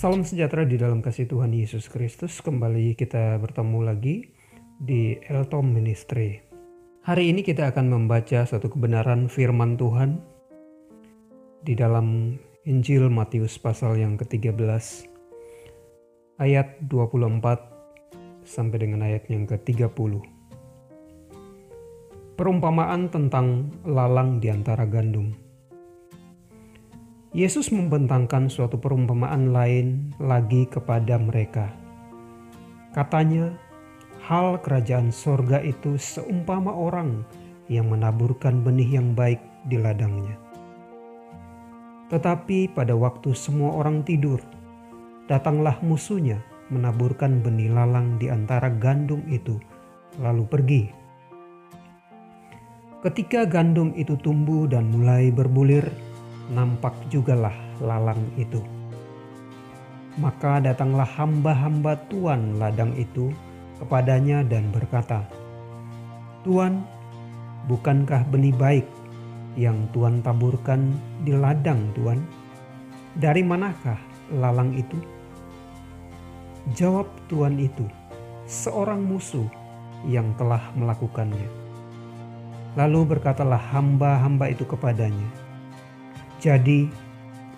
Salam sejahtera di dalam kasih Tuhan Yesus Kristus. Kembali kita bertemu lagi di Eltom Ministry. Hari ini kita akan membaca satu kebenaran firman Tuhan di dalam Injil Matius pasal yang ke-13 ayat 24 sampai dengan ayat yang ke-30. Perumpamaan tentang lalang di antara gandum. Yesus membentangkan suatu perumpamaan lain lagi kepada mereka. Katanya, hal kerajaan sorga itu seumpama orang yang menaburkan benih yang baik di ladangnya. Tetapi pada waktu semua orang tidur, datanglah musuhnya menaburkan benih lalang di antara gandum itu, lalu pergi. Ketika gandum itu tumbuh dan mulai berbulir, nampak jugalah lalang itu. Maka datanglah hamba-hamba Tuan ladang itu kepadanya dan berkata, Tuan, bukankah benih baik yang Tuan taburkan di ladang Tuan? Dari manakah lalang itu? Jawab Tuan itu, seorang musuh yang telah melakukannya. Lalu berkatalah hamba-hamba itu kepadanya, jadi,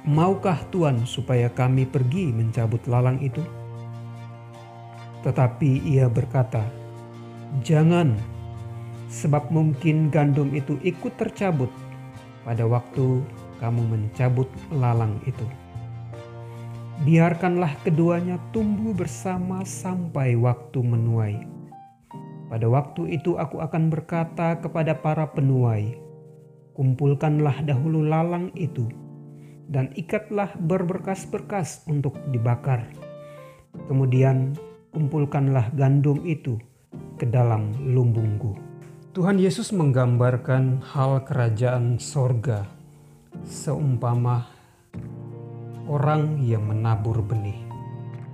maukah Tuhan supaya kami pergi mencabut lalang itu? Tetapi ia berkata, "Jangan, sebab mungkin gandum itu ikut tercabut pada waktu kamu mencabut lalang itu. Biarkanlah keduanya tumbuh bersama sampai waktu menuai. Pada waktu itu aku akan berkata kepada para penuai, kumpulkanlah dahulu lalang itu dan ikatlah berberkas-berkas untuk dibakar. Kemudian kumpulkanlah gandum itu ke dalam lumbungku. Tuhan Yesus menggambarkan hal kerajaan sorga seumpama orang yang menabur benih.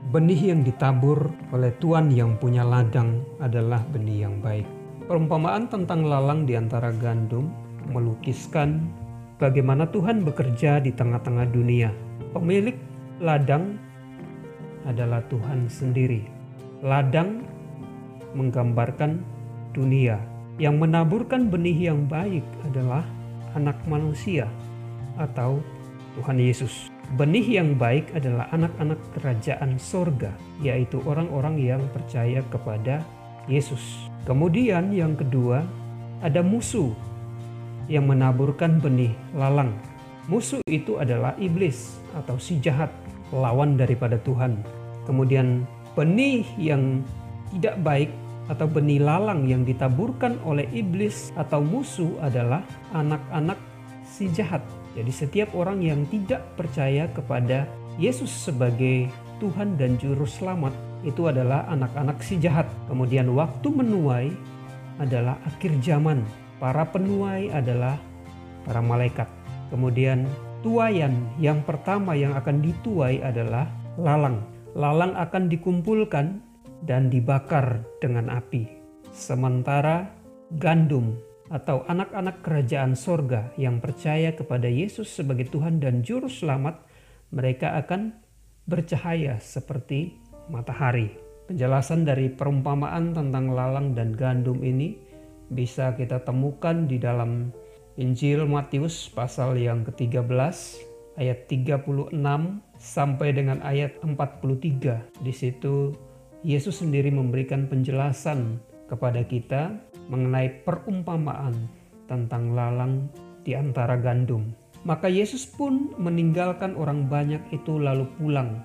Benih yang ditabur oleh Tuhan yang punya ladang adalah benih yang baik. Perumpamaan tentang lalang di antara gandum melukiskan bagaimana Tuhan bekerja di tengah-tengah dunia. Pemilik ladang adalah Tuhan sendiri. Ladang menggambarkan dunia. Yang menaburkan benih yang baik adalah anak manusia atau Tuhan Yesus. Benih yang baik adalah anak-anak kerajaan sorga, yaitu orang-orang yang percaya kepada Yesus. Kemudian yang kedua, ada musuh yang menaburkan benih lalang. Musuh itu adalah iblis atau si jahat, lawan daripada Tuhan. Kemudian benih yang tidak baik atau benih lalang yang ditaburkan oleh iblis atau musuh adalah anak-anak si jahat. Jadi setiap orang yang tidak percaya kepada Yesus sebagai Tuhan dan Juru Selamat itu adalah anak-anak si jahat. Kemudian waktu menuai adalah akhir zaman Para penuai adalah para malaikat. Kemudian tuayan yang pertama yang akan dituai adalah lalang. Lalang akan dikumpulkan dan dibakar dengan api. Sementara gandum atau anak-anak kerajaan sorga yang percaya kepada Yesus sebagai Tuhan dan Juru Selamat, mereka akan bercahaya seperti matahari. Penjelasan dari perumpamaan tentang lalang dan gandum ini bisa kita temukan di dalam Injil Matius pasal yang ke-13 ayat 36 sampai dengan ayat 43. Di situ Yesus sendiri memberikan penjelasan kepada kita mengenai perumpamaan tentang lalang di antara gandum. Maka Yesus pun meninggalkan orang banyak itu lalu pulang.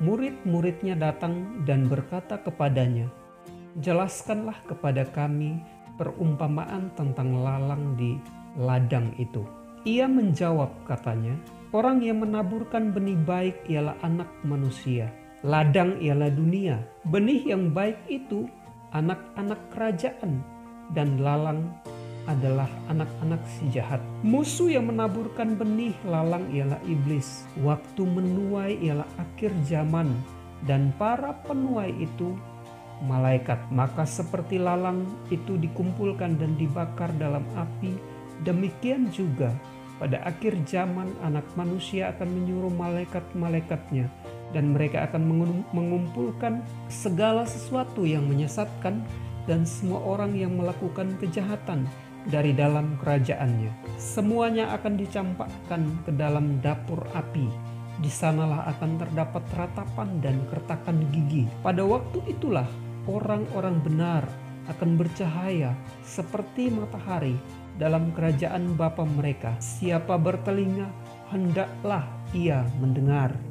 Murid-muridnya datang dan berkata kepadanya, "Jelaskanlah kepada kami perumpamaan tentang lalang di ladang itu. Ia menjawab katanya, orang yang menaburkan benih baik ialah anak manusia. Ladang ialah dunia. Benih yang baik itu anak-anak kerajaan dan lalang adalah anak-anak si jahat. Musuh yang menaburkan benih lalang ialah iblis. Waktu menuai ialah akhir zaman dan para penuai itu malaikat. Maka seperti lalang itu dikumpulkan dan dibakar dalam api, demikian juga pada akhir zaman anak manusia akan menyuruh malaikat-malaikatnya dan mereka akan mengumpulkan segala sesuatu yang menyesatkan dan semua orang yang melakukan kejahatan dari dalam kerajaannya. Semuanya akan dicampakkan ke dalam dapur api. Di sanalah akan terdapat ratapan dan kertakan gigi. Pada waktu itulah orang-orang benar akan bercahaya seperti matahari dalam kerajaan Bapa mereka. Siapa bertelinga, hendaklah ia mendengar.